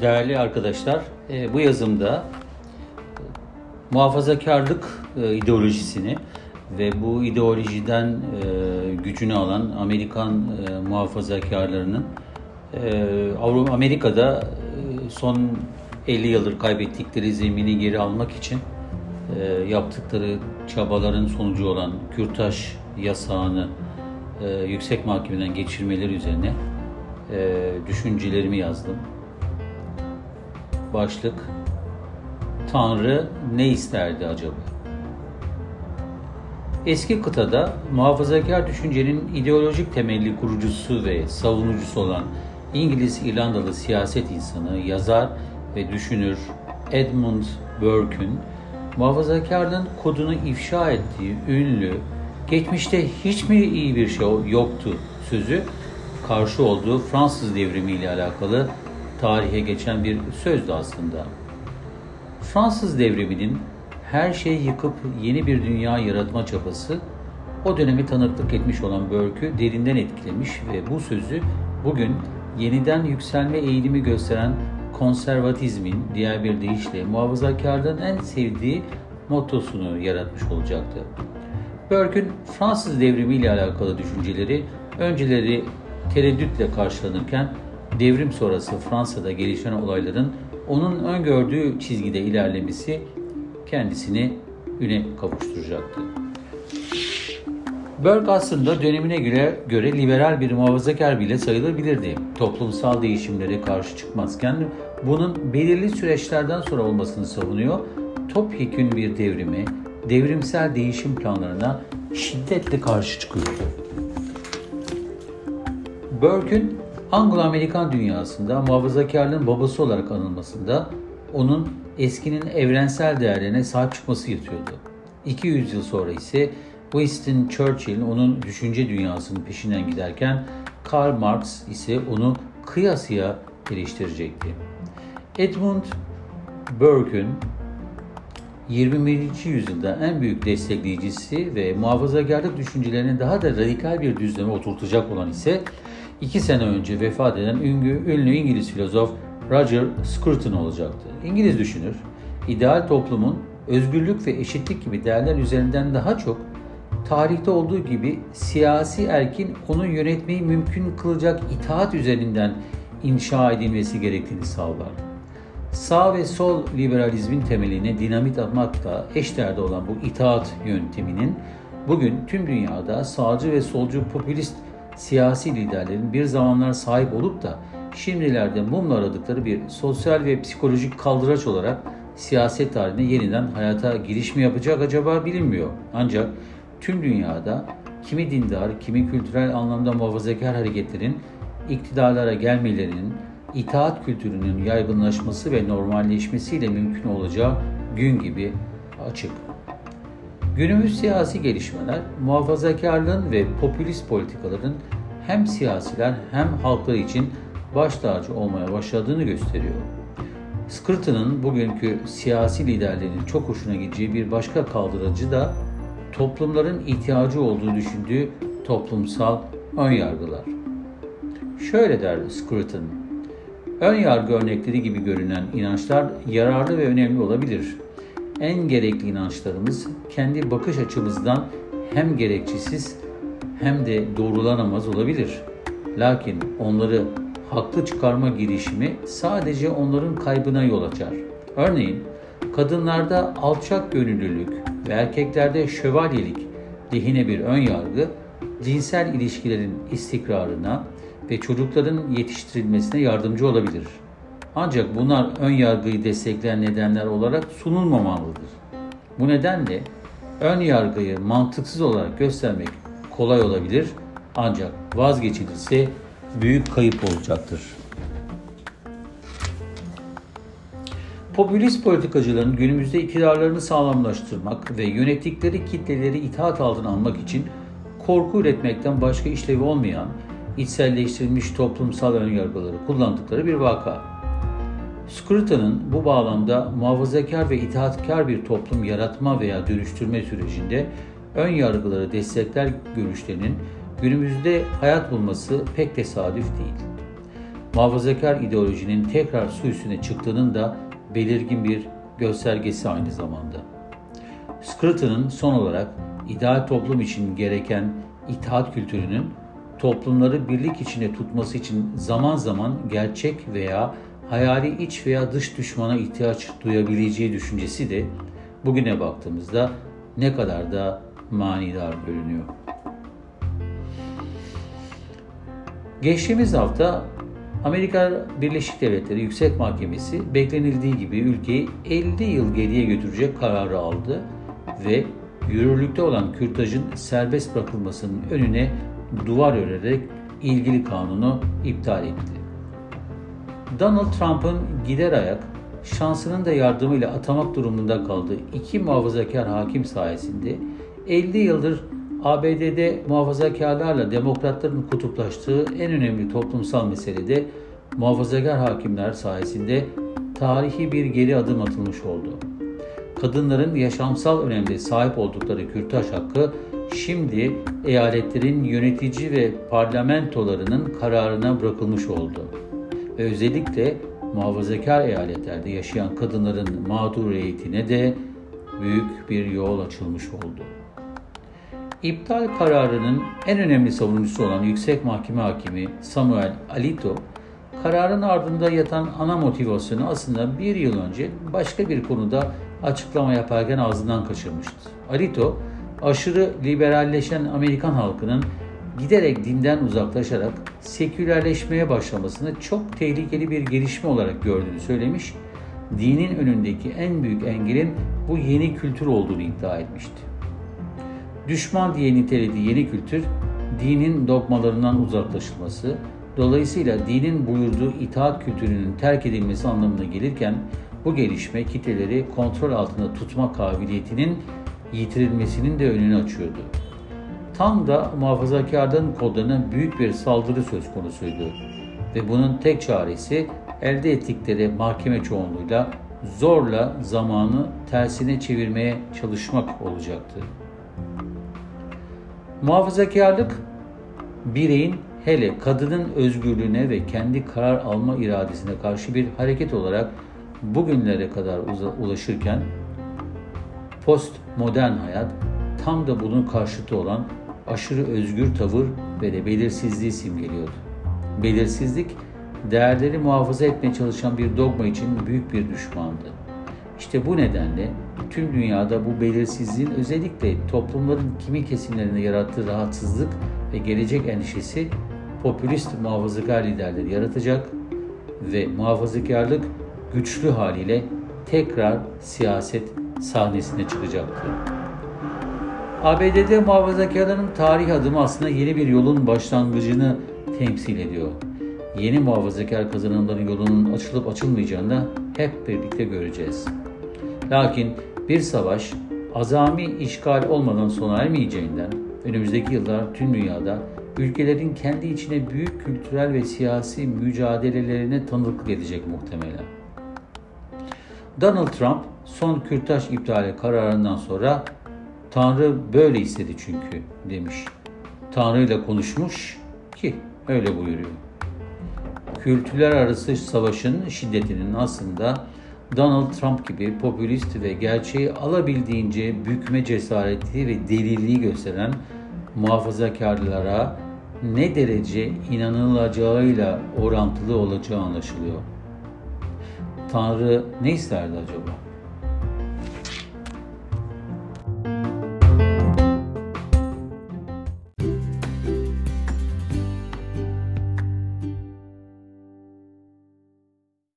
Değerli arkadaşlar, e, bu yazımda e, muhafazakarlık e, ideolojisini ve bu ideolojiden gücünü alan Amerikan muhafazakarlarının Avrupa Amerika'da son 50 yıldır kaybettikleri zemini geri almak için yaptıkları çabaların sonucu olan Kürtaj yasağını yüksek mahkemeden geçirmeleri üzerine düşüncelerimi yazdım başlık Tanrı ne isterdi acaba? Eski kıtada muhafazakar düşüncenin ideolojik temelli kurucusu ve savunucusu olan İngiliz İrlandalı siyaset insanı, yazar ve düşünür Edmund Burke'ün muhafazakarlığın kodunu ifşa ettiği ünlü geçmişte hiç mi iyi bir şey yoktu sözü karşı olduğu Fransız devrimi ile alakalı tarihe geçen bir sözdü aslında. Fransız devriminin her şeyi yıkıp yeni bir dünya yaratma çabası o dönemi tanıklık etmiş olan Burke'ü derinden etkilemiş ve bu sözü bugün yeniden yükselme eğilimi gösteren konservatizmin diğer bir deyişle muhafazakarlığın en sevdiği mottosunu yaratmış olacaktı. Burke'ün Fransız devrimi ile alakalı düşünceleri önceleri tereddütle karşılanırken devrim sonrası Fransa'da gelişen olayların onun öngördüğü çizgide ilerlemesi kendisini üne kavuşturacaktı. Burke aslında dönemine göre, göre liberal bir muhafazakar bile sayılabilirdi. Toplumsal değişimlere karşı çıkmazken bunun belirli süreçlerden sonra olmasını savunuyor. Topyekün bir devrimi, devrimsel değişim planlarına şiddetle karşı çıkıyordu. Burke'ün Anglo-Amerikan dünyasında muhafazakarlığın babası olarak anılmasında onun eskinin evrensel değerlerine sahip çıkması yatıyordu. 200 yıl sonra ise Winston Churchill onun düşünce dünyasının peşinden giderken Karl Marx ise onu kıyasıya eleştirecekti. Edmund Burke'ün 21. yüzyılda en büyük destekleyicisi ve muhafazakarlık düşüncelerini daha da radikal bir düzleme oturtacak olan ise iki sene önce vefat eden ünlü, ünlü İngiliz filozof Roger Scruton olacaktı. İngiliz düşünür, ideal toplumun özgürlük ve eşitlik gibi değerler üzerinden daha çok tarihte olduğu gibi siyasi erkin onu yönetmeyi mümkün kılacak itaat üzerinden inşa edilmesi gerektiğini sağlar. Sağ ve sol liberalizmin temeline dinamit atmakla eşdeğerde olan bu itaat yönteminin bugün tüm dünyada sağcı ve solcu popülist siyasi liderlerin bir zamanlar sahip olup da şimdilerde mumla aradıkları bir sosyal ve psikolojik kaldıraç olarak siyaset tarihine yeniden hayata giriş mi yapacak acaba bilinmiyor. Ancak tüm dünyada kimi dindar, kimi kültürel anlamda muhafazakar hareketlerin iktidarlara gelmelerinin itaat kültürünün yaygınlaşması ve normalleşmesiyle mümkün olacağı gün gibi açık. Günümüz siyasi gelişmeler muhafazakarlığın ve popülist politikaların hem siyasiler hem halklar için baş tacı olmaya başladığını gösteriyor. Scruton'un bugünkü siyasi liderlerin çok hoşuna gideceği bir başka kaldırıcı da toplumların ihtiyacı olduğunu düşündüğü toplumsal önyargılar. Şöyle der Scruton, ön yargı örnekleri gibi görünen inançlar yararlı ve önemli olabilir en gerekli inançlarımız kendi bakış açımızdan hem gerekçesiz hem de doğrulanamaz olabilir. Lakin onları haklı çıkarma girişimi sadece onların kaybına yol açar. Örneğin kadınlarda alçak gönüllülük ve erkeklerde şövalyelik lehine bir ön yargı cinsel ilişkilerin istikrarına ve çocukların yetiştirilmesine yardımcı olabilir.'' Ancak bunlar ön yargıyı destekleyen nedenler olarak sunulmamalıdır. Bu nedenle ön yargıyı mantıksız olarak göstermek kolay olabilir ancak vazgeçilirse büyük kayıp olacaktır. Popülist politikacıların günümüzde iktidarlarını sağlamlaştırmak ve yönettikleri kitleleri itaat altına almak için korku üretmekten başka işlevi olmayan içselleştirilmiş toplumsal önyargıları kullandıkları bir vaka. Scruton'un bu bağlamda muhafazakar ve itaatkar bir toplum yaratma veya dönüştürme sürecinde ön yargıları destekler görüşlerinin günümüzde hayat bulması pek tesadüf değil. Muhafazakar ideolojinin tekrar su üstüne çıktığının da belirgin bir göstergesi aynı zamanda. Scruton'un son olarak ideal toplum için gereken itaat kültürünün toplumları birlik içinde tutması için zaman zaman gerçek veya hayali iç veya dış düşmana ihtiyaç duyabileceği düşüncesi de bugüne baktığımızda ne kadar da manidar görünüyor. Geçtiğimiz hafta Amerika Birleşik Devletleri Yüksek Mahkemesi beklenildiği gibi ülkeyi 50 yıl geriye götürecek kararı aldı ve yürürlükte olan kürtajın serbest bırakılmasının önüne duvar örerek ilgili kanunu iptal etti. Donald Trump'ın gider ayak şansının da yardımıyla atamak durumunda kaldığı iki muhafazakar hakim sayesinde 50 yıldır ABD'de muhafazakarlarla demokratların kutuplaştığı en önemli toplumsal meselede muhafazakar hakimler sayesinde tarihi bir geri adım atılmış oldu. Kadınların yaşamsal önemde sahip oldukları kürtaj hakkı şimdi eyaletlerin yönetici ve parlamentolarının kararına bırakılmış oldu. Ve özellikle muhafazakar eyaletlerde yaşayan kadınların mağduriyetine de büyük bir yol açılmış oldu. İptal kararının en önemli savunucusu olan Yüksek Mahkeme Hakimi Samuel Alito, kararın ardında yatan ana motivasyonu aslında bir yıl önce başka bir konuda açıklama yaparken ağzından kaçırmıştı. Alito, aşırı liberalleşen Amerikan halkının giderek dinden uzaklaşarak sekülerleşmeye başlamasını çok tehlikeli bir gelişme olarak gördüğünü söylemiş, dinin önündeki en büyük engelin bu yeni kültür olduğunu iddia etmişti. Düşman diye nitelediği yeni kültür, dinin dogmalarından uzaklaşılması, dolayısıyla dinin buyurduğu itaat kültürünün terk edilmesi anlamına gelirken bu gelişme kitleleri kontrol altında tutma kabiliyetinin yitirilmesinin de önünü açıyordu. Tam da muhafazakarların kodlarına büyük bir saldırı söz konusuydu ve bunun tek çaresi elde ettikleri mahkeme çoğunluğuyla zorla zamanı tersine çevirmeye çalışmak olacaktı. Muhafazakarlık bireyin hele kadının özgürlüğüne ve kendi karar alma iradesine karşı bir hareket olarak bugünlere kadar ulaşırken post modern hayat tam da bunun karşıtı olan aşırı özgür tavır ve de belirsizliği simgeliyordu. Belirsizlik, değerleri muhafaza etmeye çalışan bir dogma için büyük bir düşmandı. İşte bu nedenle tüm dünyada bu belirsizliğin özellikle toplumların kimi kesimlerinde yarattığı rahatsızlık ve gelecek endişesi popülist muhafazakar liderleri yaratacak ve muhafazakarlık güçlü haliyle tekrar siyaset sahnesine çıkacaktı. ABD'de muhafazakarların tarih adımı aslında yeni bir yolun başlangıcını temsil ediyor. Yeni muhafazakar kazanımların yolunun açılıp açılmayacağını hep birlikte göreceğiz. Lakin bir savaş azami işgal olmadan sona ermeyeceğinden önümüzdeki yıllar tüm dünyada ülkelerin kendi içine büyük kültürel ve siyasi mücadelelerine tanıklık edecek muhtemelen. Donald Trump son kürtaj iptali kararından sonra Tanrı böyle istedi çünkü demiş. Tanrı ile konuşmuş ki öyle buyuruyor. Kültürler arası savaşın şiddetinin aslında Donald Trump gibi popülist ve gerçeği alabildiğince bükme cesareti ve deliliği gösteren muhafazakarlara ne derece inanılacağıyla orantılı olacağı anlaşılıyor. Tanrı ne isterdi acaba?